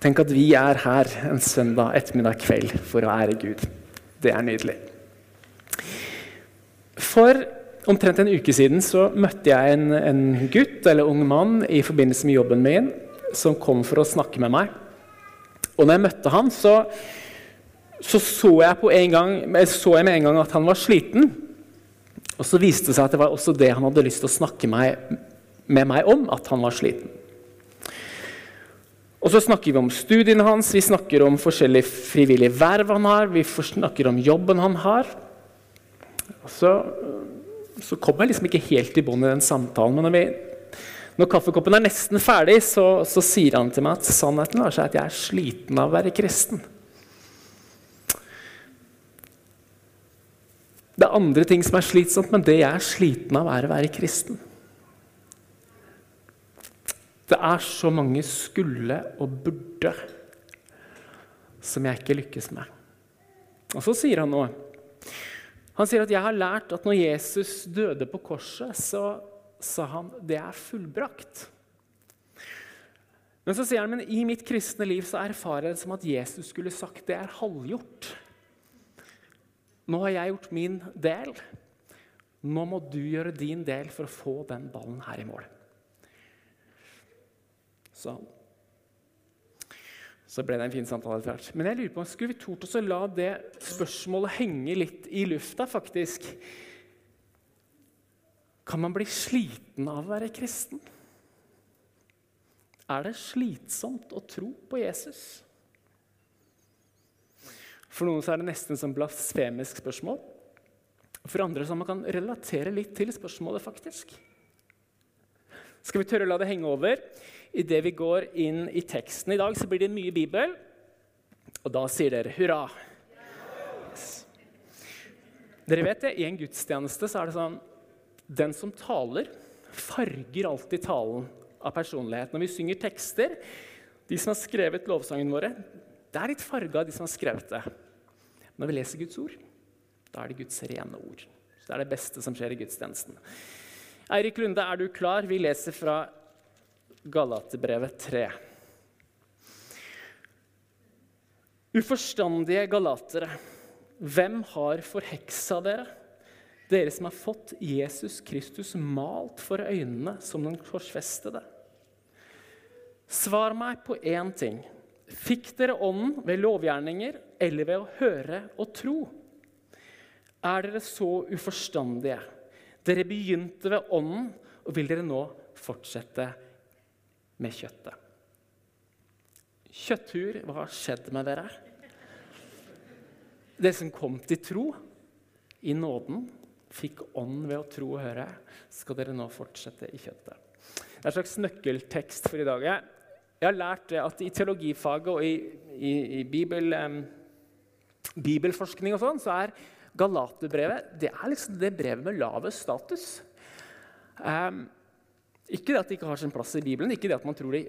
Tenk at vi er her en søndag ettermiddag kveld for å ære Gud. Det er nydelig. For omtrent en uke siden så møtte jeg en, en gutt eller ung mann i forbindelse med jobben min som kom for å snakke med meg. Og når jeg møtte han, så så, så jeg, gang, så jeg med en gang at han var sliten. Og så viste det seg at det var også det han hadde lyst til å snakke meg, med meg om, at han var sliten. Og så snakker vi om studiene hans, vi snakker om forskjellige frivillige verv han har, vi snakker om jobben han har. Så, så kommer jeg liksom ikke helt i bånd i den samtalen. Men når, vi, når kaffekoppen er nesten ferdig, så, så, sier han til meg at sannheten er at jeg er sliten av å være kristen. Det er andre ting som er slitsomt, men det jeg er sliten av, er å være kristen. Det er så mange skulle og burde som jeg ikke lykkes med. Og så sier han noe. Han sier at 'jeg har lært at når Jesus døde på korset, så sa han det er fullbrakt'. Men så sier han, men i mitt kristne liv så erfarer jeg det som at Jesus skulle sagt det er halvgjort. Nå har jeg gjort min del. Nå må du gjøre din del for å få den ballen her i mål sa han. Så ble det en fin samtale etter hvert. Men jeg lurer på, skulle vi tort å la det spørsmålet henge litt i lufta, faktisk? Kan man bli sliten av å være kristen? Er det slitsomt å tro på Jesus? For noen er det nesten som blasfemisk spørsmål. For andre så man kan relatere litt til spørsmålet, faktisk. Skal vi tørre å la det henge over? Idet vi går inn i teksten i dag, så blir det mye Bibel. Og da sier dere hurra. Dere vet det, I en gudstjeneste så er det sånn Den som taler, farger alltid talen av personlighet. Når vi synger tekster, de som har skrevet lovsangene våre, det er litt farga av de som har skrevet det. Når vi leser Guds ord, da er det Guds rene ord. Så Det er det beste som skjer i gudstjenesten. Eirik Lunde, er du klar? Vi leser fra Galaterbrevet 3. Uforstandige galatere, hvem har forheksa dere? Dere som har fått Jesus Kristus malt for øynene som den korsfestede. Svar meg på én ting. Fikk dere Ånden ved lovgjerninger eller ved å høre og tro? Er dere så uforstandige? Dere begynte ved ånden, og vil dere nå fortsette med kjøttet? Kjøtthur, hva har skjedd med dere? Dere som kom til tro i nåden, fikk ånd ved å tro og høre, skal dere nå fortsette i kjøttet. Det er en slags nøkkeltekst for i dag. Jeg har lært at i teologifaget og i, i, i bibel, um, bibelforskning og sånn, så er Galaterbrevet det er liksom det brevet med lavest status. Um, ikke det at det ikke har sin plass i Bibelen, ikke det at man tror det,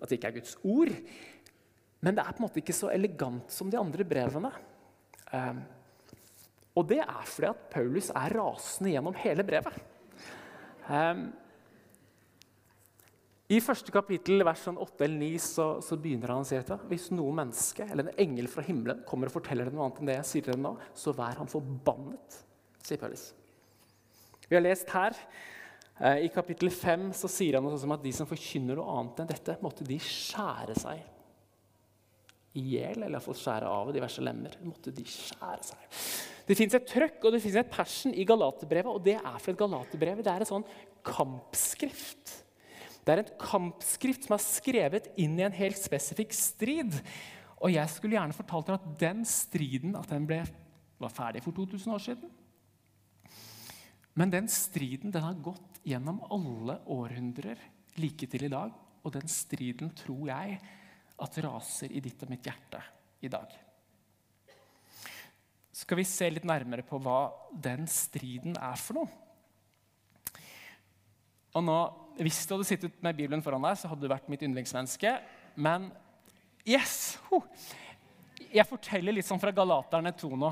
at det ikke er Guds ord. Men det er på en måte ikke så elegant som de andre brevene. Um, og det er fordi at Paulus er rasende gjennom hele brevet. Um, i første kapittel, vers 8 sånn eller 9, så, så, begynner han å si dette. Hvis noe menneske eller en engel fra himmelen kommer og forteller deg noe annet enn det jeg sier til deg nå, så vær han forbannet, sier Paulus. Vi har lest her i kapittel 5 så sier han noe som at de som forkynner noe annet enn dette, måtte de skjære seg i hjel, eller iallfall skjære av diverse lemmer. Måtte de skjære seg. Det fins et trøkk og det et passion i Galaterbrevet, og det er fordi Galaterbrevet det er en sånn kampskrift. Det er en kampskrift som er skrevet inn i en helt spesifikk strid. Og jeg skulle gjerne fortalt dere at den striden at den ble, var ferdig for 2000 år siden. Men den striden den har gått gjennom alle århundrer like til i dag. Og den striden tror jeg at raser i ditt og mitt hjerte i dag. Skal vi se litt nærmere på hva den striden er for noe? Og nå hvis du hadde sittet med Bibelen foran deg, så hadde du vært mitt yndlingsmenneske. Men yes! Jeg forteller litt sånn fra Galaterne 2 nå.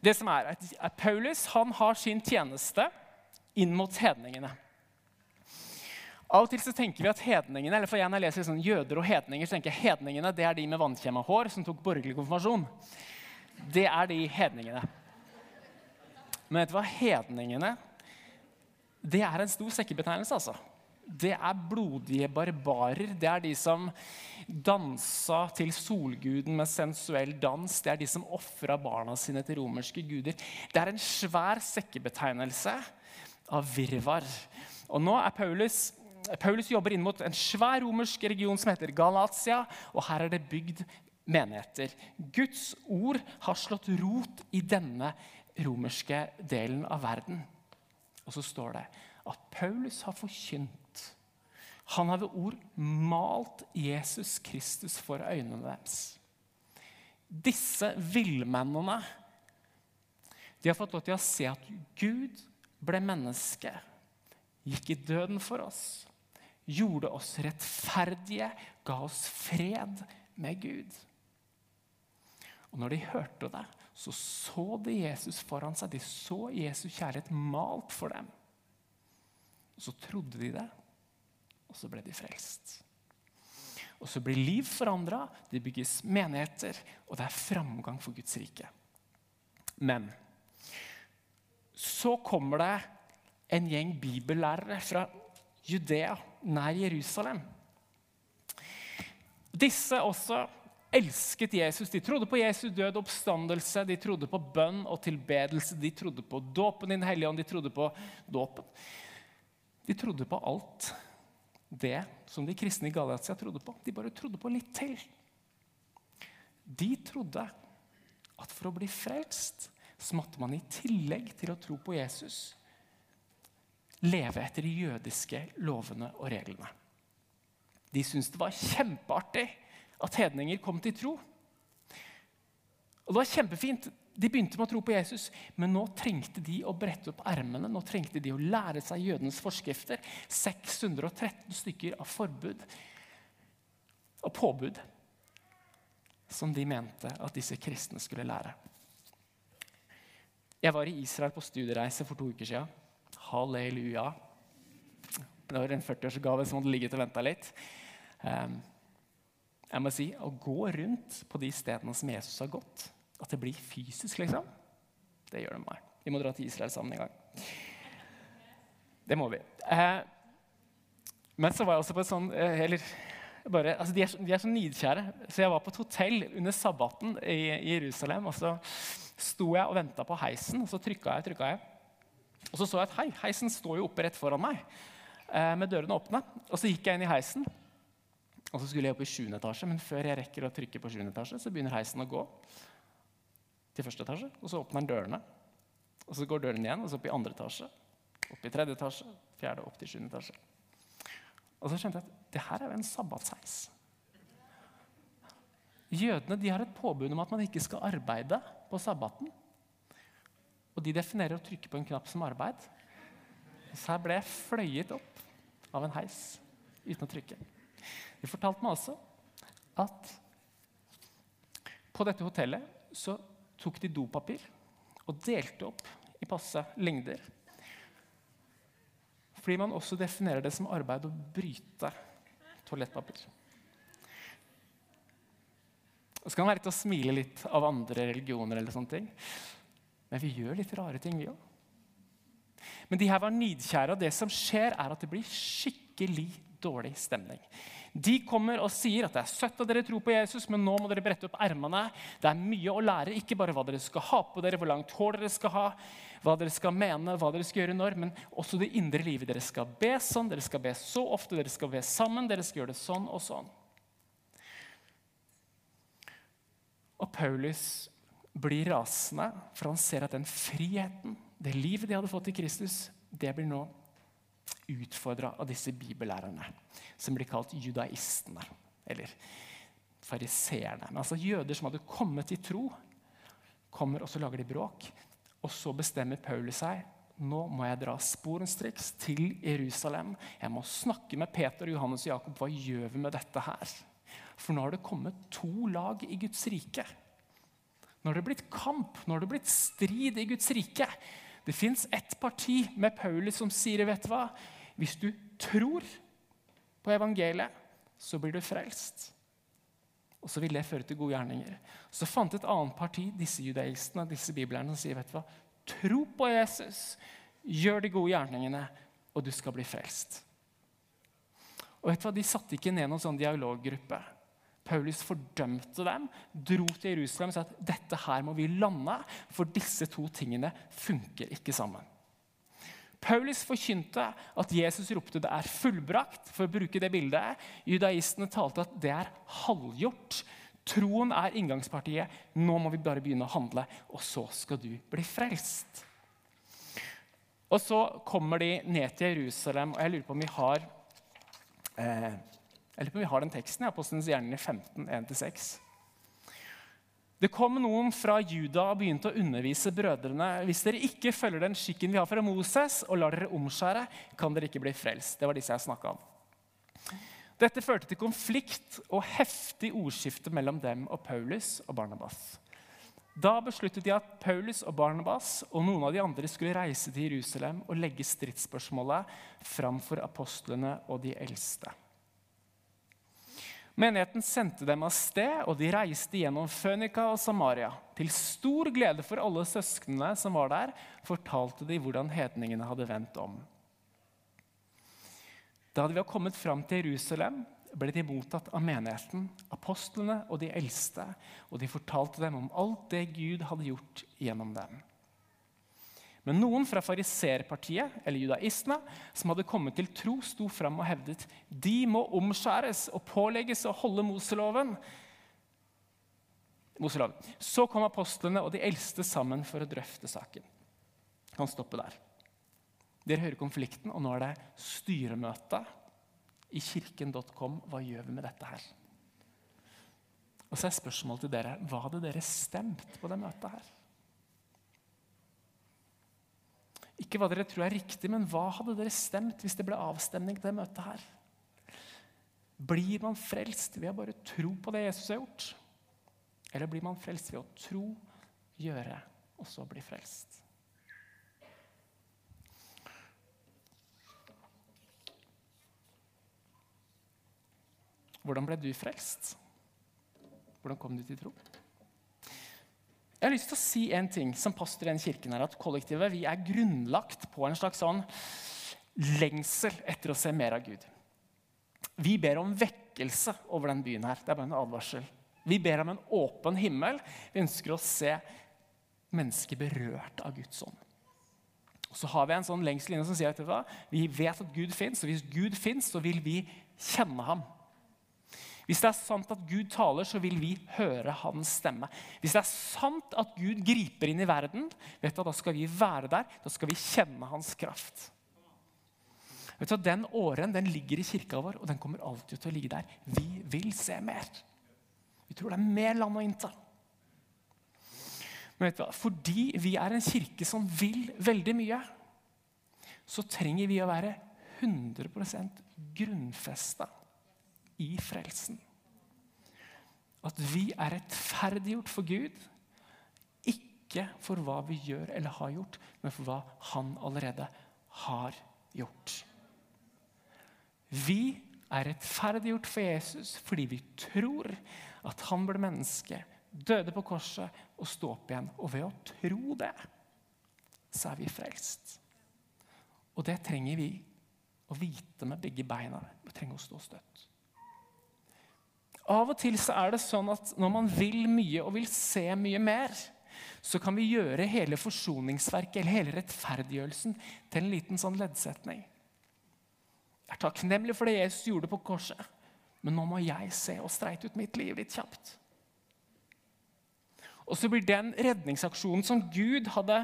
Det som er, at Paulus han har sin tjeneste inn mot hedningene. Av og til så tenker vi at hedningene, eller for jeg når jeg leser sånn jøder og hedninger, så tenker jeg hedningene det er de med vannkjemma hår som tok borgerlig konfirmasjon. Det er de hedningene. Men vet du hva? Hedningene det er en stor sekkebetegnelse. altså. Det er blodige barbarer. Det er de som dansa til solguden med sensuell dans. Det er de som ofra barna sine til romerske guder. Det er en svær sekkebetegnelse av virvar. Og nå er Paulus Paulus jobber inn mot en svær romersk region som heter Galatia. og Her er det bygd menigheter. Guds ord har slått rot i denne romerske delen av verden. Og så står det at Paulus har forkynt. Han har ved ord malt Jesus Kristus for øynene deres. Disse villmennene de har fått lov til å se at Gud ble menneske, gikk i døden for oss gjorde oss rettferdige, ga oss fred med Gud. Og når de hørte det, så så de Jesus foran seg. De så Jesus kjærlighet malt for dem. Og Så trodde de det, og så ble de frelst. Og så blir liv forandra, det bygges menigheter, og det er framgang for Guds rike. Men så kommer det en gjeng bibellærere fra Judea, nær Jerusalem. Disse også elsket Jesus. De trodde på Jesu død oppstandelse, de trodde på bønn og tilbedelse, de trodde på dåpen i Den hellige ånd, de trodde på dåpen. De trodde på alt det som de kristne i Galatia trodde på. De bare trodde på litt til. De trodde at for å bli frelst så måtte man i tillegg til å tro på Jesus leve etter de jødiske lovene og reglene. De syntes det var kjempeartig at hedninger kom til tro. Og det var kjempefint. De begynte med å tro på Jesus, men nå trengte de å brette opp ermene. Nå trengte de å lære seg jødenes forskrifter. 613 stykker av forbud og påbud som de mente at disse kristne skulle lære. Jeg var i Israel på studiereise for to uker siden. Halleluja. Det var en 40-årsgave som hadde ligget og venta litt. Um, jeg må si, Å gå rundt på de stedene som Jesus har gått, at det blir fysisk, liksom, det gjør det meg. Vi må dra til Israel sammen en gang. Det må vi. Eh, men så var jeg også på et sånn eh, eller, bare, altså de, er, de, er, så nidkjære. Så jeg var på et hotell under sabbaten i, i Jerusalem. og Så sto jeg og venta på heisen, og så trykka jeg. Trykka jeg. Og så så jeg at hei, heisen står jo oppe rett foran meg eh, med dørene åpne. Og så gikk jeg inn i heisen, og så skulle jeg opp i 7. etasje. Men før jeg rekker å trykke på 7. etasje, så begynner heisen å gå til første etasje. Og så åpner han dørene. Og så går døren igjen, og så opp i andre etasje. Opp i tredje etasje, fjerde opp til sjuende etasje. Og så skjønte jeg at det her er jo en sabbatsheis. Jødene de har et påbud om at man ikke skal arbeide på sabbaten. Og de definerer å trykke på en knapp som arbeid. Så her ble jeg fløyet opp av en heis uten å trykke. De fortalte meg også at på dette hotellet så tok de dopapir og delte opp i passe lengder. Fordi man også definerer det som arbeid å bryte toalettpapir. Og så kan det være litt å smile litt av andre religioner. eller sånne ting. Men vi gjør litt rare ting, vi òg. Men de her var nidkjære, og det som skjer, er at det blir skikkelig dårlig stemning. De kommer og sier at det er søtt at dere tror på Jesus, men nå må dere brette opp ermene. Det er mye å lære, ikke bare hva dere skal ha på dere, hvor langt hår dere skal ha, hva dere skal mene, hva dere skal gjøre når, men også det indre livet. Dere skal be sånn, dere skal be så ofte, dere skal be sammen, dere skal gjøre det sånn og sånn. Og Paulus blir rasende, for han ser at den friheten, det livet de hadde fått i Kristus, det blir nå utfordra av disse bibellærerne, som blir kalt judaistene. Eller fariseerne. Men altså jøder som hadde kommet til tro, kommer og så lager de bråk. Og så bestemmer Paulus seg nå må jeg dra sporenstreks til Jerusalem. Jeg må snakke med Peter, Johannes og Jakob. Hva gjør vi med dette her? For nå har det kommet to lag i Guds rike. Nå har det blitt kamp, nå har det blitt strid i Guds rike. Det fins ett parti med Paulus som sier vet du hva? Hvis du tror på evangeliet, så blir du frelst. Og så vil det føre til gode gjerninger. Så fant et annet parti, disse judaistene, disse biblerne, som sier vet du hva, tro på Jesus, gjør de gode gjerningene, og du skal bli frelst. Og vet du hva, De satte ikke ned noen sånn dialoggruppe. Paulus fordømte dem, dro til Jerusalem og sa at dette her må vi lande, for disse to tingene funker ikke sammen. Paulus forkynte at Jesus ropte 'det er fullbrakt', for å bruke det bildet. Judaistene talte at det er halvgjort. Troen er inngangspartiet. Nå må vi bare begynne å handle, og så skal du bli frelst. Og så kommer de ned til Jerusalem, og jeg lurer på om vi har eh, på om vi har den teksten i Apostelens i 15, 1-6. Det kom noen fra Juda og begynte å undervise brødrene. Hvis dere ikke følger den skikken vi har fra Moses, og lar dere omskjære, kan dere ikke bli frelst. Det var disse jeg snakka om. Dette førte til konflikt og heftig ordskifte mellom dem og Paulus og Barnabas. Da besluttet de at Paulus og Barnabas og noen av de andre skulle reise til Jerusalem og legge stridsspørsmålet framfor apostlene og de eldste. Menigheten sendte dem av sted, og de reiste gjennom Fønika og Samaria. Til stor glede for alle søsknene som var der, fortalte de hvordan hedningene hadde vendt om. Da de var kommet fram til Jerusalem, ble de mottatt av menigheten, apostlene og de eldste, og de fortalte dem om alt det Gud hadde gjort gjennom dem. Men noen fra fariserpartiet, eller judaistene, som hadde kommet til tro, sto fram og hevdet de må omskjæres og pålegges å holde Moseloven. Moselov. Så kom apostlene og de eldste sammen for å drøfte saken. Jeg kan stoppe der. Dere hører konflikten, og nå er det styremøte i kirken.com. Hva gjør vi med dette her? Og så er spørsmålet til dere hva hadde dere stemt på det møtet her? Ikke hva dere tror er riktig, men hva hadde dere stemt hvis det ble avstemning til det møtet her? Blir man frelst ved å bare tro på det Jesus har gjort? Eller blir man frelst ved å tro, gjøre og så bli frelst? Hvordan ble du frelst? Hvordan kom du til tro? Jeg har lyst til å si en ting som pastor i den kirken her, at kollektivet vi er grunnlagt på en slags sånn lengsel etter å se mer av Gud. Vi ber om vekkelse over den byen her. Det er bare en advarsel. Vi ber om en åpen himmel. Vi ønsker å se mennesker berørt av Guds ånd. Og så har vi en sånn lengsel inne som sier at vi vet at Gud fins, og hvis Gud fins, så vil vi kjenne ham. Hvis det er sant at Gud taler, så vil vi høre hans stemme. Hvis det er sant at Gud griper inn i verden, vet du, da skal vi være der. Da skal vi kjenne hans kraft. Vet du, Den åren den ligger i kirka vår, og den kommer alltid til å ligge der. Vi vil se mer. Vi tror det er mer land å innta. Men vet du? Fordi vi er en kirke som vil veldig mye, så trenger vi å være 100% grunnfesta i frelsen. At vi er rettferdiggjort for Gud, ikke for hva vi gjør eller har gjort, men for hva Han allerede har gjort. Vi er rettferdiggjort for Jesus fordi vi tror at han ble menneske, døde på korset og sto opp igjen. Og ved å tro det, så er vi frelst. Og det trenger vi å vite med begge beina. Vi trenger å stå støtt. Av og til så er det sånn at når man vil mye og vil se mye mer, så kan vi gjøre hele forsoningsverket eller hele rettferdiggjørelsen til en liten sånn leddsetning. Jeg er takknemlig for det Jesus gjorde på korset, men nå må jeg se og streite ut mitt liv litt kjapt. Og så blir den redningsaksjonen som Gud hadde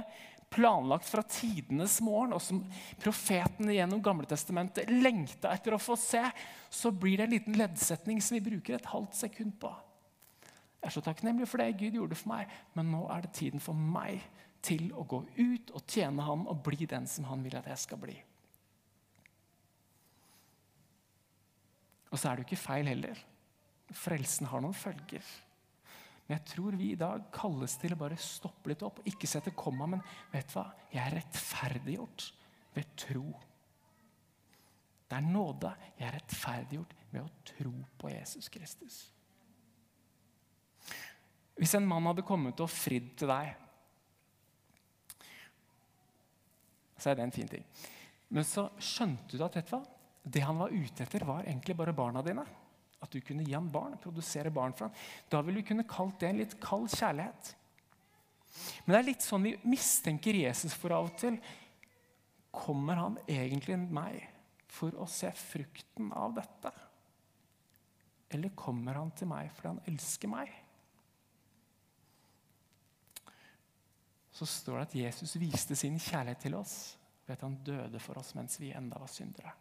planlagt fra tidenes morgen, og som profetene gjennom Gamletestamentet lengta etter å få se, så blir det en liten leddsetning som vi bruker et halvt sekund på. Jeg er så takknemlig for det Gud gjorde for meg, men nå er det tiden for meg til å gå ut og tjene ham og bli den som han vil at jeg skal bli. Og så er det jo ikke feil heller. Frelsen har noen følger. Men jeg tror vi i dag kalles til å bare stoppe litt opp ikke sette komma, men vet du hva? Jeg er rettferdiggjort ved tro. Det er nåde. Jeg er rettferdiggjort ved å tro på Jesus Kristus. Hvis en mann hadde kommet og fridd til deg, så er det en fin ting. Men så skjønte du at vet du hva? det han var ute etter, var egentlig bare barna dine. At du kunne gi ham barn, produsere barn for ham. Da ville vi kunne kalt det en litt kald kjærlighet. Men det er litt sånn vi mistenker Jesus for av og til. Kommer han egentlig meg for å se frukten av dette? Eller kommer han til meg fordi han elsker meg? Så står det at Jesus viste sin kjærlighet til oss ved at han døde for oss mens vi enda var syndere.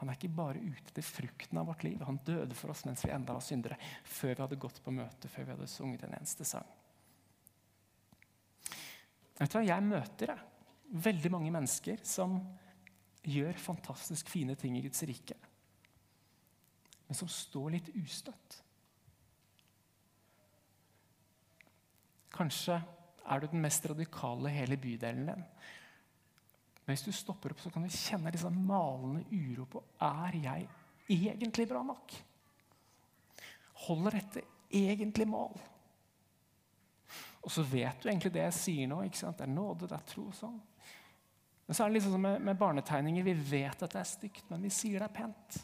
Han er ikke bare ute til frukten av vårt liv. Han døde for oss mens vi enda var syndere, før vi hadde gått på møte, før vi hadde sunget en eneste sang. Vet du hva, Jeg møter jeg, veldig mange mennesker som gjør fantastisk fine ting i Guds rike, men som står litt ustøtt. Kanskje er du den mest radikale i hele bydelen din. Men hvis du stopper opp, så kan du kjenne liksom malende uro på er jeg egentlig bra nok. Holder dette egentlig mål? Og så vet du egentlig det jeg sier nå. ikke sant? Det er nåde, det er tro. sånn. Men så er det liksom med, med barnetegninger. Vi vet at det er stygt, men vi sier det er pent.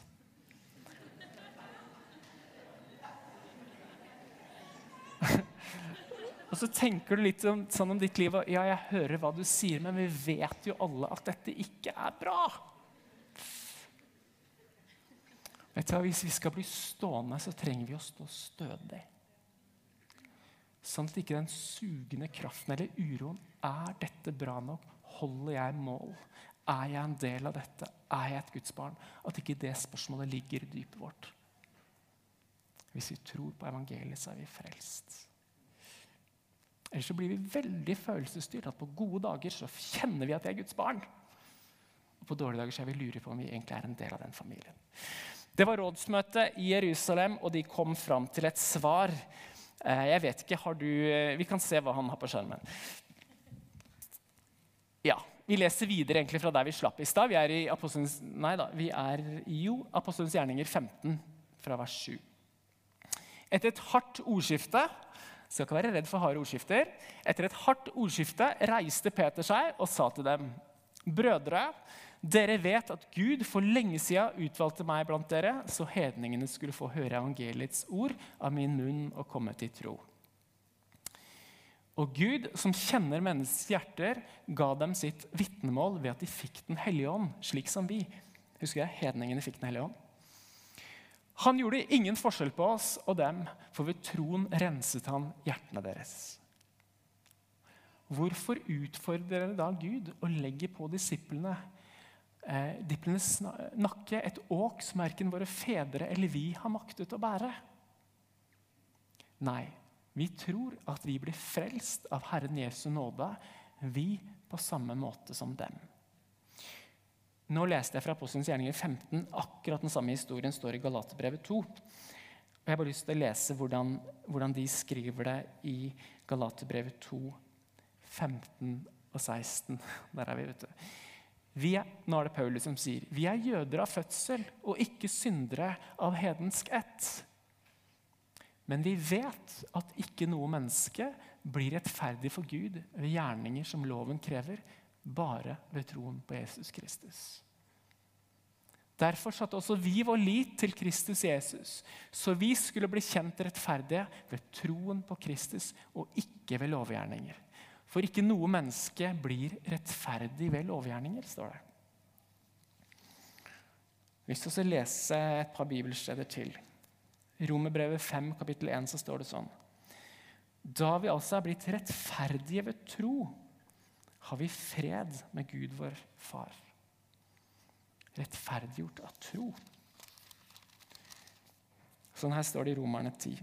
Og så tenker du litt om, sånn om ditt liv og ja, jeg hører hva du sier, men vi vet jo alle at dette ikke er bra. Vet du, Hvis vi skal bli stående, så trenger vi å stå stødig. Sånn at ikke den sugende kraften eller uroen Er dette bra nok? Holder jeg mål? Er jeg en del av dette? Er jeg et Guds barn? At ikke det spørsmålet ligger i dypet vårt. Hvis vi tror på evangeliet, så er vi frelst. Ellers så blir vi veldig følelsesstyrt. At på gode dager så kjenner vi at vi er Guds barn. Og på dårlige dager så er vi lurer på om vi egentlig er en del av den familien. Det var rådsmøte i Jerusalem, og de kom fram til et svar. Eh, jeg vet ikke, har du, eh, Vi kan se hva han har på skjermen. Ja, Vi leser videre egentlig fra der vi slapp i stad. Vi er i Apostelens, nei da, vi er jo Apostelens gjerninger 15, fra vers 7. Etter et hardt ordskifte skal ikke være redd for harde ordskifter. Etter et hardt ordskifte reiste Peter seg og sa til dem.: Brødre, dere vet at Gud for lenge siden utvalgte meg blant dere, så hedningene skulle få høre evangeliets ord av min munn og komme til tro. Og Gud, som kjenner menneskets hjerter, ga dem sitt vitnemål ved at de fikk Den hellige ånd, slik som vi. Husker jeg, hedningene fikk Den hellige ånd. Han gjorde ingen forskjell på oss og dem, for ved troen renset han hjertene deres. Hvorfor utfordrer dere da Gud og legger på disiplene eh, disiplenes nakke et åk som verken våre fedre eller vi har maktet å bære? Nei, vi tror at vi blir frelst av Herren Jesu nåde, vi på samme måte som dem. Nå leste jeg fra Apostelens gjerninger 15. Akkurat den samme historien står i Galaterbrevet 2. Og Jeg har bare lyst til å lese hvordan, hvordan de skriver det i Galaterbrevet 2, 15 og 16. Der er vi, vet du. Vi er, nå er det Paulus som sier vi er jøder av fødsel og ikke syndere av hedensk ett. Men vi vet at ikke noe menneske blir rettferdig for Gud ved gjerninger som loven krever, bare ved troen på Jesus Kristus. Derfor satte også vi vår lit til Kristus Jesus, så vi skulle bli kjent rettferdige ved troen på Kristus og ikke ved lovgjerninger. For ikke noe menneske blir rettferdig ved lovgjerninger, står det. Vi skal lese et par bibelsteder til. I Romerbrevet 5, kapittel 1, så står det sånn. Da vi altså er blitt rettferdige ved tro, har vi fred med Gud, vår Far. Rettferdiggjort av tro. Sånn her står det i Romerne 10.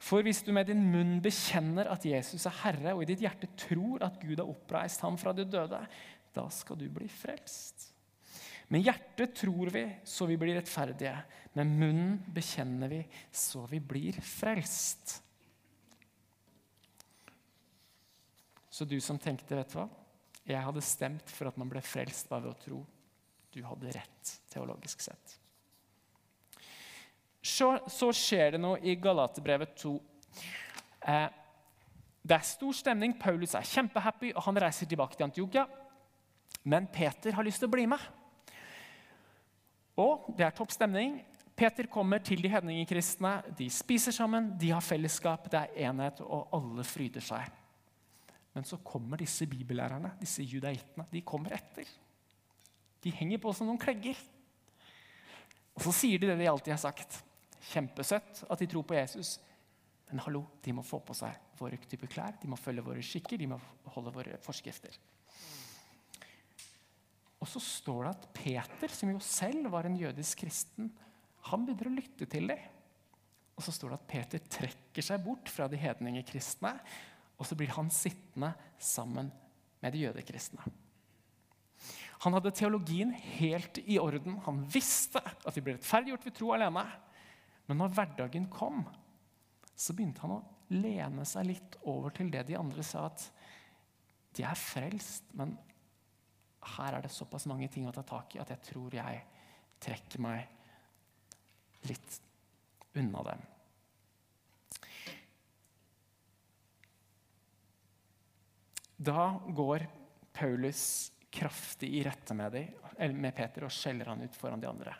For hvis du med din munn bekjenner at Jesus er Herre, og i ditt hjerte tror at Gud har oppreist ham fra de døde, da skal du bli frelst. Med hjertet tror vi så vi blir rettferdige. Med munnen bekjenner vi så vi blir frelst. Så du som tenkte, vet du hva? Jeg hadde stemt for at man ble frelst bare ved å tro. Du hadde rett, teologisk sett. Så, så skjer det noe i Galaterbrevet 2. Eh, det er stor stemning. Paulus er kjempehappy, og han reiser tilbake til Antiokia. Men Peter har lyst til å bli med. Og det er topp stemning. Peter kommer til de hedningekristne. De spiser sammen, de har fellesskap, det er enhet, og alle fryder seg. Men så kommer disse bibellærerne, disse judaittene. De kommer etter. De henger på som noen klegger. Og så sier de det de alltid har sagt. Kjempesøtt at de tror på Jesus. Men hallo, de må få på seg våre typer klær, de må følge våre skikker, de må holde våre forskrifter. Og så står det at Peter, som jo selv var en jødisk kristen, han begynner å lytte til dem. Og så står det at Peter trekker seg bort fra de hedningekristne, og så blir han sittende sammen med de jødekristne. Han hadde teologien helt i orden. Han visste at vi ble rettferdiggjort ved tro alene. Men når hverdagen kom, så begynte han å lene seg litt over til det de andre sa, at de er frelst, men her er det såpass mange ting å ta tak i at jeg tror jeg trekker meg litt unna dem. Da går Paulus kraftig i rette med, de, med Peter og skjeller han ut foran de andre.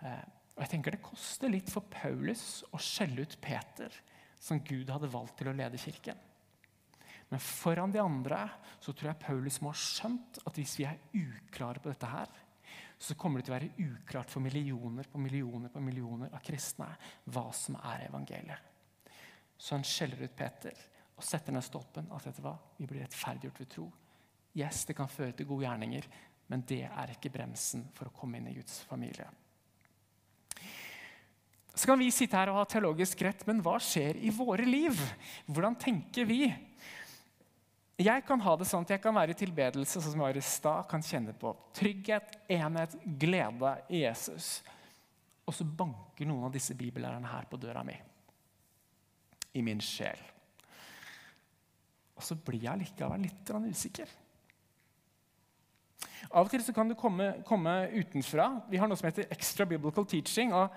Eh, og jeg tenker Det koster litt for Paulus å skjelle ut Peter, som Gud hadde valgt til å lede kirken. Men foran de andre så tror jeg Paulus må ha skjønt at hvis vi er uklare på dette her, så kommer det til å være uklart for millioner på millioner på millioner av kristne hva som er evangeliet. Så han skjeller ut Peter og setter ned stolpen. at vet hva, Vi blir rettferdiggjort ved tro. Yes, det kan føre til gode gjerninger, men det er ikke bremsen for å komme inn i Guds familie. Så kan vi sitte her og ha teologisk rett, men hva skjer i våre liv? Hvordan tenker vi? Jeg kan ha det sånn at jeg kan være i tilbedelse sånn som jeg var i stad, kan kjenne på trygghet, enhet, glede i Jesus. Og så banker noen av disse bibellærerne her på døra mi. I min sjel. Og så blir jeg likevel litt usikker. Av og til så kan du komme, komme utenfra. Vi har noe som heter extra biblical teaching. og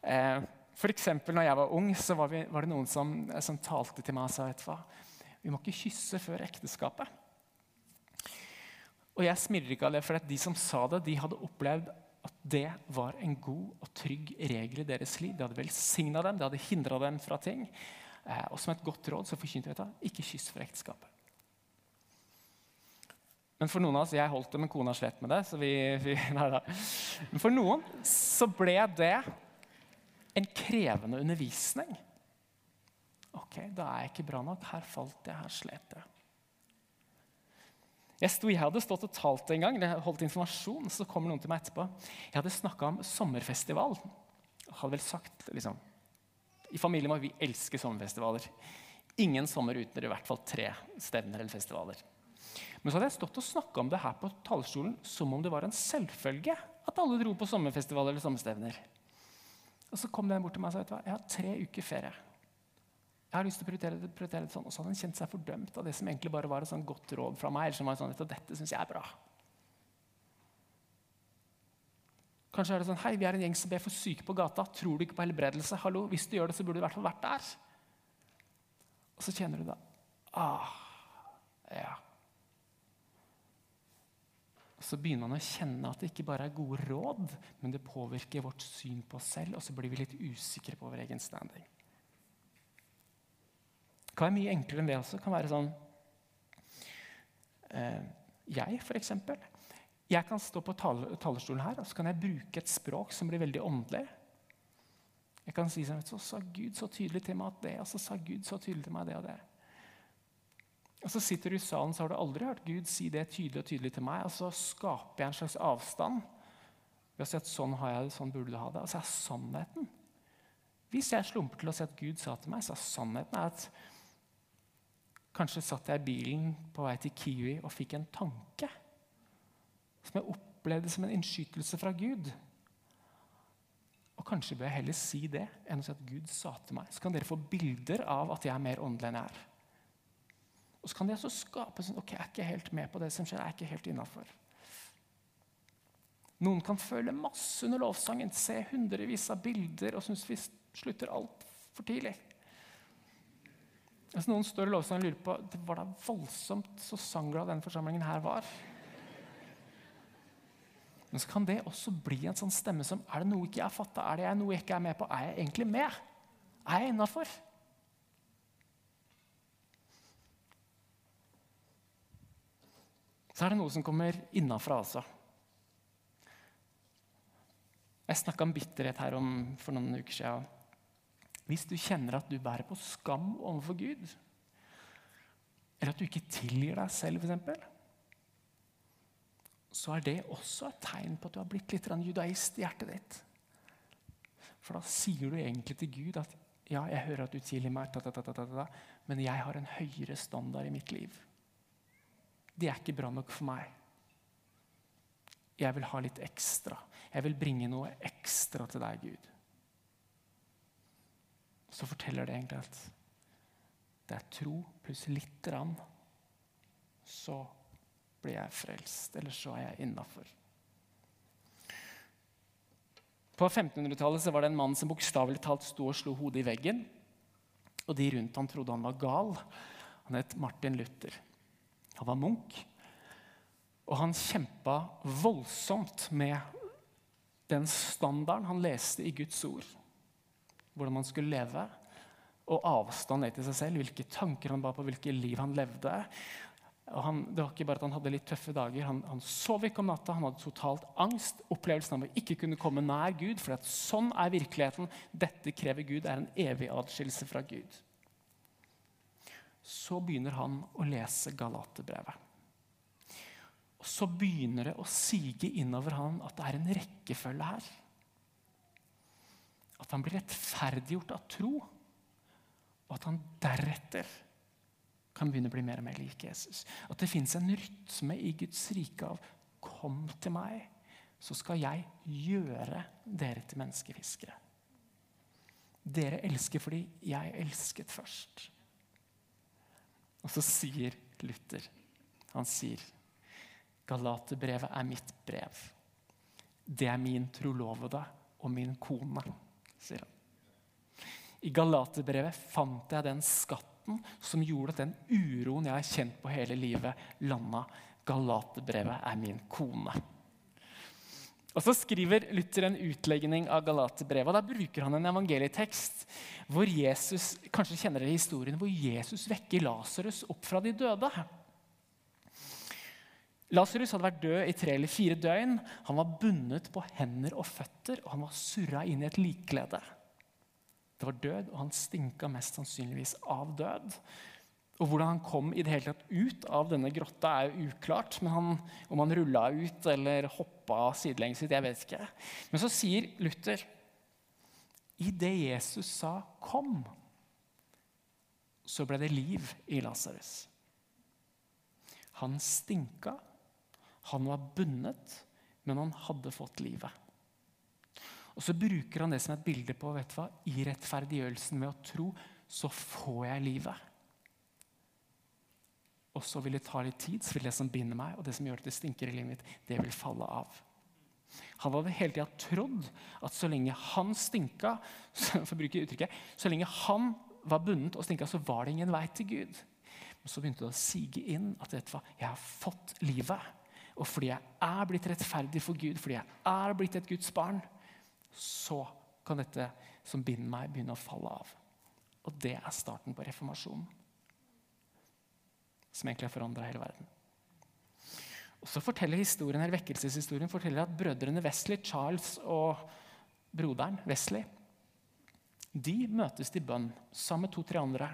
eh, for når jeg var ung, så var, vi, var det noen som, som, talte til meg og sa vet du hva, vi må ikke kysse før ekteskapet. Og jeg smiler ikke av det, for de som sa det, de hadde opplevd at det var en god og trygg regel i deres liv. Det hadde velsigna dem, det hadde hindra dem fra ting. Eh, og som et godt råd så forkynte jeg ikke kyss for ekteskapet. Men for noen av oss, Jeg holdt det, men kona slet med det. så vi, vi nei da. Men for noen så ble det en krevende undervisning. Ok, da er jeg ikke bra nok. Her falt jeg, her slet jeg. Jeg, sto, jeg hadde stått og talt en gang, jeg holdt informasjon, så kommer noen til meg etterpå. Jeg hadde snakka om sommerfestival. Jeg hadde vel sagt, liksom, I familien vår vi elsker sommerfestivaler. Ingen sommer uten i hvert fall tre stevner eller festivaler. Men så hadde jeg stått og snakka om det her på talerstolen som om det var en selvfølge at alle dro på sommerfestivaler eller sommerstevner. Og så kom den bort til meg og sa vet du hva, jeg har tre uker ferie. Jeg har lyst til å prioritere det, prioritere det sånn. Og så hadde han kjent seg fordømt av det som egentlig bare var et sånn godt råd fra meg. eller som var sånn, dette synes jeg er bra. Kanskje er det sånn Hei, vi er en gjeng som ber for syke på gata. Tror du ikke på helbredelse? Hallo, Hvis du gjør det, så burde du i hvert fall vært der. Og så kjenner du da ah, ja. Så begynner man å kjenne at det ikke bare er gode råd, men det påvirker vårt syn på oss selv, og så blir vi litt usikre på vår egen standing. Det kan være mye enklere enn det også. Det kan være sånn eh, Jeg, f.eks. Jeg kan stå på talerstolen her og så kan jeg bruke et språk som blir veldig åndelig. Jeg kan si sånn, så sa Gud så tydelig til meg at det, og så sa Gud så tydelig til meg det og det. Og Så sitter du i salen så har du aldri hørt Gud si det tydelig og tydelig til meg. Og så skaper jeg en slags avstand ved å si at sånn har jeg det, sånn burde du ha det. Og så er sannheten Hvis jeg slumper til å si at Gud sa til meg, så er sannheten at Kanskje satt jeg i bilen på vei til Kiwi og fikk en tanke som jeg opplevde som en innskytelse fra Gud. Og Kanskje bør jeg heller si det enn å si at Gud sa til meg. Så kan dere få bilder av at jeg er mer åndelig enn jeg er. Og så kan de altså skape sånn Ok, jeg er ikke helt med på det som skjer. jeg er ikke helt innenfor. Noen kan føle masse under lovsangen, se hundrevis av bilder og synes vi slutter altfor tidlig. Hvis noen står i lovsangen og lurer på det var da voldsomt så sangglad den forsamlingen her var. Men så kan det også bli en sånn stemme som Er det noe ikke jeg fatta? Er det noe jeg ikke er med på? Er jeg egentlig med? Er jeg innafor? Så er det noe som kommer innafra, altså. Jeg snakka om bitterhet her om, for noen uker siden. Hvis du kjenner at du bærer på skam overfor Gud, eller at du ikke tilgir deg selv, f.eks., så er det også et tegn på at du har blitt litt judaist i hjertet ditt. For da sier du egentlig til Gud at ja, jeg hører at du tilgir meg, ta, ta, ta, men jeg har en høyere standard i mitt liv. Det er ikke bra nok for meg. Jeg vil ha litt ekstra. Jeg vil bringe noe ekstra til deg, Gud. Så forteller det egentlig at det er tro pluss lite grann. Så blir jeg frelst. Eller så er jeg innafor. På 1500-tallet var det en mann som bokstavelig talt sto og slo hodet i veggen. Og de rundt han trodde han var gal. Han het Martin Luther. Han var munk. Og han kjempa voldsomt med den standarden han leste i Guds ord. Hvordan man skulle leve. Og avstand ned til seg selv, hvilke tanker han ba på, hvilke liv han levde. Han, det var ikke bare at han hadde litt tøffe dager. Han, han, sov ikke om natta, han hadde totalt angst. Opplevelsen av å ikke kunne komme nær Gud. For sånn er virkeligheten. Dette krever Gud. Er en evig adskillelse fra Gud. Så begynner han å lese Galaterbrevet. Og så begynner det å sige innover han at det er en rekkefølge her. At han blir rettferdiggjort av tro, og at han deretter kan begynne å bli mer og mer lik Jesus. At det fins en rytme i Guds rike av 'Kom til meg, så skal jeg gjøre dere til menneskefiskere'. Dere elsker fordi jeg elsket først. Og så sier Luther Han sier Galaterbrevet er mitt brev. Det er min trolovede og min kone, sier han. I Galaterbrevet fant jeg den skatten som gjorde at den uroen jeg har kjent på hele livet, landa. Galaterbrevet er min kone. Og Så skriver Luther en utlegning av Galaterbrevet. og Da bruker han en evangelietekst hvor Jesus kanskje kjenner dere historien, hvor Jesus vekker Lasarus opp fra de døde. Lasarus hadde vært død i tre eller fire døgn. Han var bundet på hender og føtter, og han var surra inn i et likklede. Det var død, og han stinka mest sannsynligvis av død. Og Hvordan han kom i det hele tatt ut av denne grotta, er jo uklart. Men han, Om han rulla ut eller hoppa sidelengs ut, jeg vet ikke. Men så sier Luther i det Jesus sa 'kom', så ble det liv i Lasarus. Han stinka, han var bundet, men han hadde fått livet. Og Så bruker han det som et bilde på vet du hva, i rettferdiggjørelsen med å tro, så får jeg livet. Og så vil det ta litt tid, så vil det som binder meg, og det som gjør at det stinker i livet mitt, det vil falle av. Han hadde hele tida trodd at så lenge han stinka, for å bruke uttrykket, så lenge han var bundet og stinka, så var det ingen vei til Gud. Men så begynte det å sige inn at vet du hva, jeg har fått livet. Og fordi jeg er blitt rettferdig for Gud, fordi jeg er blitt et Guds barn, så kan dette som binder meg, begynne å falle av. Og det er starten på reformasjonen. Som egentlig har forandra hele verden. Og så forteller historien, eller Vekkelseshistorien forteller at brødrene Wesley, Charles og broderen Wesley de møtes til bønn sammen med to-tre andre.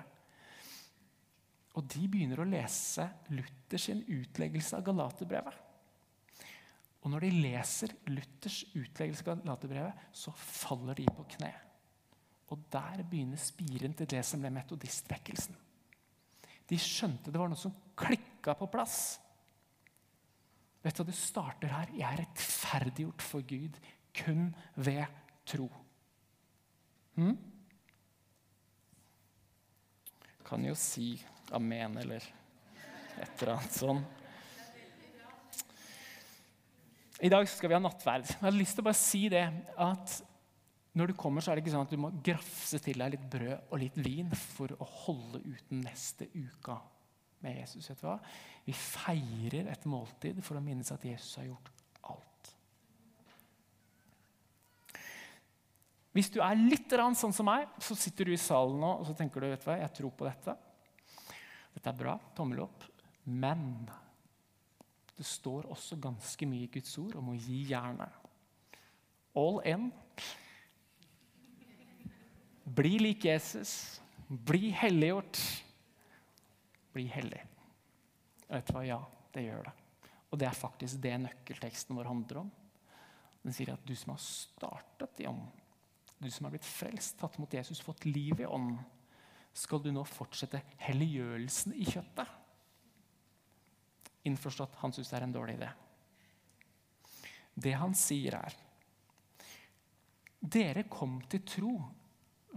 Og de begynner å lese Luthers utleggelse av Galaterbrevet. Og når de leser Luthers utleggelse av Galaterbrevet, så faller de på kne. Og der begynner spiren til det som ble metodistvekkelsen. De skjønte det var noe som klikka på plass. Vet du, Det starter her. Jeg er rettferdiggjort for Gud kun ved tro. Hm? Kan jo si amen eller et eller annet sånn. I dag skal vi ha nattverd. Jeg hadde lyst til å bare si det at når du kommer, så er det ikke sånn at du må grafse til deg litt brød og litt vin for å holde uten neste uka med Jesus. vet du hva? Vi feirer et måltid for å minnes at Jesus har gjort alt. Hvis du er litt sånn som meg, så sitter du i salen nå og så tenker du, vet du hva, jeg tror på dette. Dette er bra. Tommel opp. Men det står også ganske mye i Guds ord om å gi jernet. All in. Bli lik Jesus. Bli helliggjort. Bli hellig. vet du hva? Ja, det gjør det. Og det er faktisk det nøkkelteksten vår handler om. Den sier at du som har startet i ånd, du som har blitt frelst, tatt mot Jesus, fått liv i ånd, skal du nå fortsette helliggjørelsen i kjøttet. Innforstått han syns det er en dårlig idé. Det han sier, er Dere kom til tro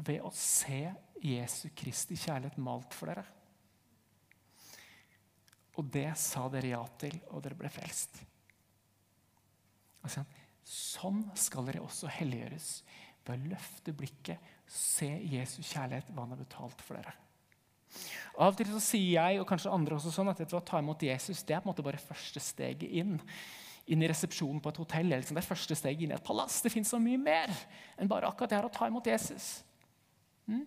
ved å se Jesu Kristi kjærlighet malt for dere. Og det sa dere ja til, og dere ble frelst. Altså, sånn skal dere også helliggjøres. Ved å løfte blikket, se Jesu kjærlighet, hva han har betalt for dere. Av og til så sier jeg og kanskje andre også sånn at å ta imot Jesus det er på en måte bare første steget inn. Inn i resepsjonen på et hotell. Liksom. Det er første steget inn i et palass. Det fins så mye mer enn bare akkurat det her å ta imot Jesus. Mm?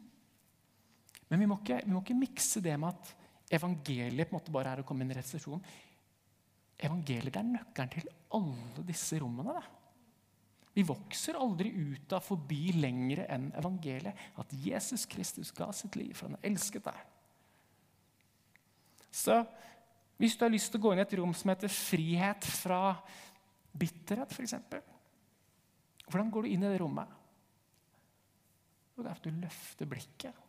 Men vi må, ikke, vi må ikke mikse det med at evangeliet på en måte bare er å komme inn i resepsjonen. Evangeliet er nøkkelen til alle disse rommene. Da. Vi vokser aldri ut av forbi lengre enn evangeliet. At Jesus Kristus ga sitt liv, for han elsket deg. Så hvis du har lyst til å gå inn i et rom som heter frihet fra bitterhet, f.eks. Hvordan går du inn i det rommet? Og det er at du løfter blikket.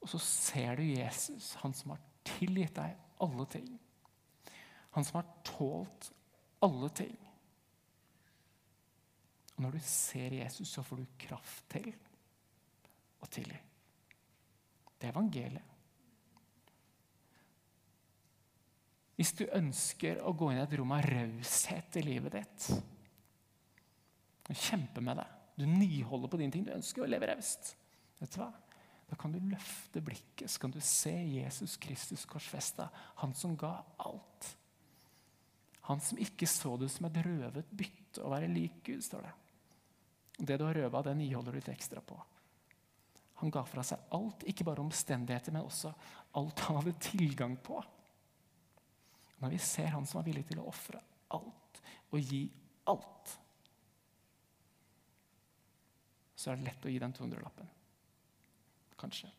Og så ser du Jesus, han som har tilgitt deg alle ting. Han som har tålt alle ting. Og når du ser Jesus, så får du kraft til å tilgi. Det er evangeliet. Hvis du ønsker å gå inn i et rom av raushet i livet ditt Kjempe med det. Du nyholder på dine ting. Du ønsker å leve raust. Da kan du løfte blikket, så kan du se Jesus Kristus korsfesta. Han som ga alt. Han som ikke så det som et røvet bytte å være lik Gud, står det. Det du har røva, det nyholder du litt ekstra på. Han ga fra seg alt, ikke bare omstendigheter, men også alt han hadde tilgang på. Når vi ser han som er villig til å ofre alt og gi alt, så er det lett å gi den 200-lappen. Kanskje.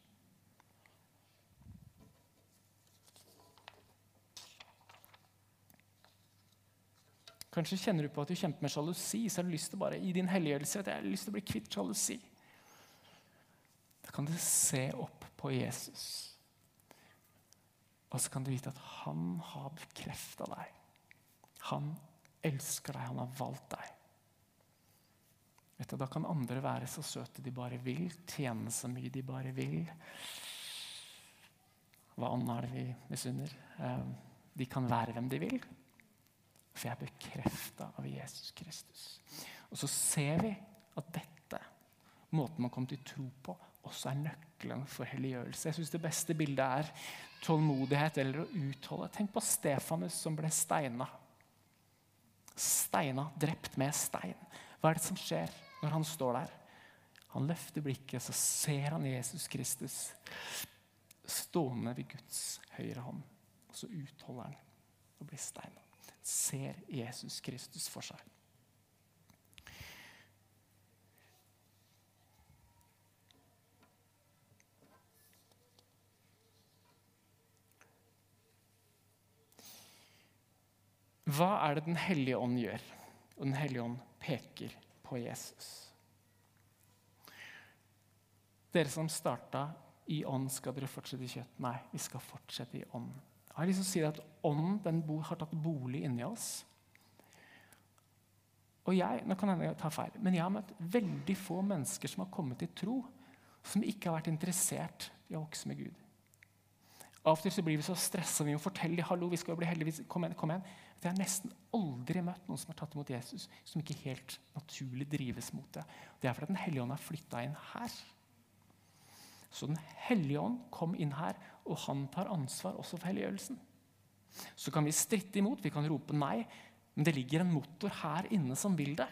Kanskje kjenner du på at du kjemper med sjalusi. Så har du lyst til bare i din helliggjørelse at jeg har lyst til å bli kvitt sjalusi. Da kan du se opp på Jesus og så kan du vite at han har bekrefta deg. Han elsker deg, han har valgt deg. Du, Da kan andre være så søte de bare vil, tjene så mye de bare vil. Hva annet er det vi misunner? Eh, de kan være hvem de vil. For jeg er bekrefta av Jesus Kristus. Og så ser vi at dette, måten man kommer til tro på, også er nøkkelen for helliggjørelse. Jeg syns det beste bildet er tålmodighet eller å utholde. Tenk på Stefanus som ble steina. Steina, drept med stein. Hva er det som skjer når han står der? Han løfter blikket, så ser han Jesus Kristus stående ved Guds høyre hånd. Og så utholder han å bli steina. Ser Jesus Kristus for seg. Hva er det Den hellige ånd gjør? Og Den hellige ånd peker på Jesus. Dere som starta i ånd, skal dere fortsette i kjøtt? Nei, vi skal fortsette i ånd. Jeg har lyst til å si at Ånden har tatt bolig inni oss. Og jeg nå kan jeg ta feil, men jeg har møtt veldig få mennesker som har kommet til tro, som ikke har vært interessert i å vokse med Gud. Av og til så blir vi så stressa. Vi å fortelle hallo, vi skal jo bli heldige. Kom igjen, kom igjen. Jeg har nesten aldri møtt noen som har tatt imot Jesus, som ikke helt naturlig drives mot det. Det er fordi Den hellige ånd er flytta inn her. Så Den hellige ånd kom inn her, og han tar ansvar også for helliggjørelsen. Så kan vi stritte imot, vi kan rope nei, men det ligger en motor her inne som vil det.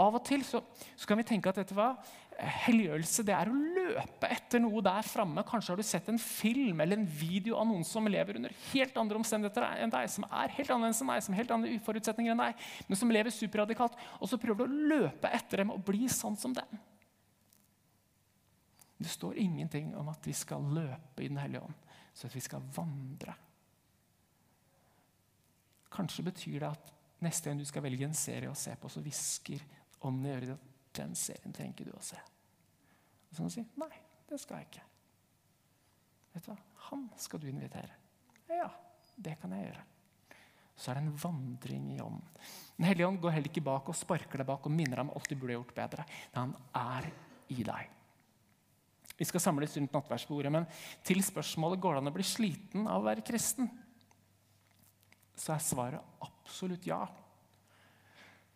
Av og til så, så kan vi tenke at dette var helliggjørelse det er å løpe etter noe der framme. Kanskje har du sett en film eller en video av noen som lever under helt andre omstendigheter enn deg, som er helt annerledes enn deg, som helt andre forutsetninger enn deg, men som lever superradikalt. Og så prøver du å løpe etter dem og bli sånn som dem. Det står ingenting om at vi skal løpe i Den hellige ånd, så at vi skal vandre. Kanskje betyr det at neste gang du skal velge en serie å se på, så hvisker ånden i øret ditt den serien trenger du å se. Og så kan du si nei, det skal jeg ikke. Vet du hva? Han skal du invitere. Ja, det kan jeg gjøre. Så er det en vandring i ånden. Den hellige ånd går heller ikke bak og sparker deg bak og minner deg om alt du burde gjort bedre. Han er i deg. Vi skal samles rundt nattverdsbordet, men til spørsmålet går det an å bli sliten av å være kristen, så er svaret absolutt ja.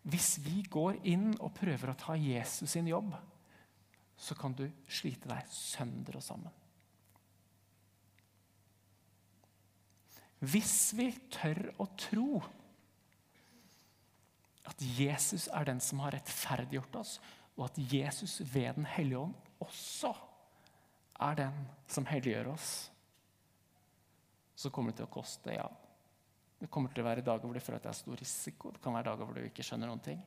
Hvis vi går inn og prøver å ta Jesus sin jobb, så kan du slite deg sønder og sammen. Hvis vi tør å tro at Jesus er den som har rettferdiggjort oss, og at Jesus ved Den hellige ånd også er den som helliggjør oss, så kommer det til å koste, ja. Det kommer til å være dager hvor du føler at det er stor risiko. Det kan være dager hvor du ikke skjønner noen ting.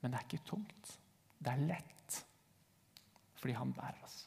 Men det er ikke tungt. Det er lett fordi han bærer oss.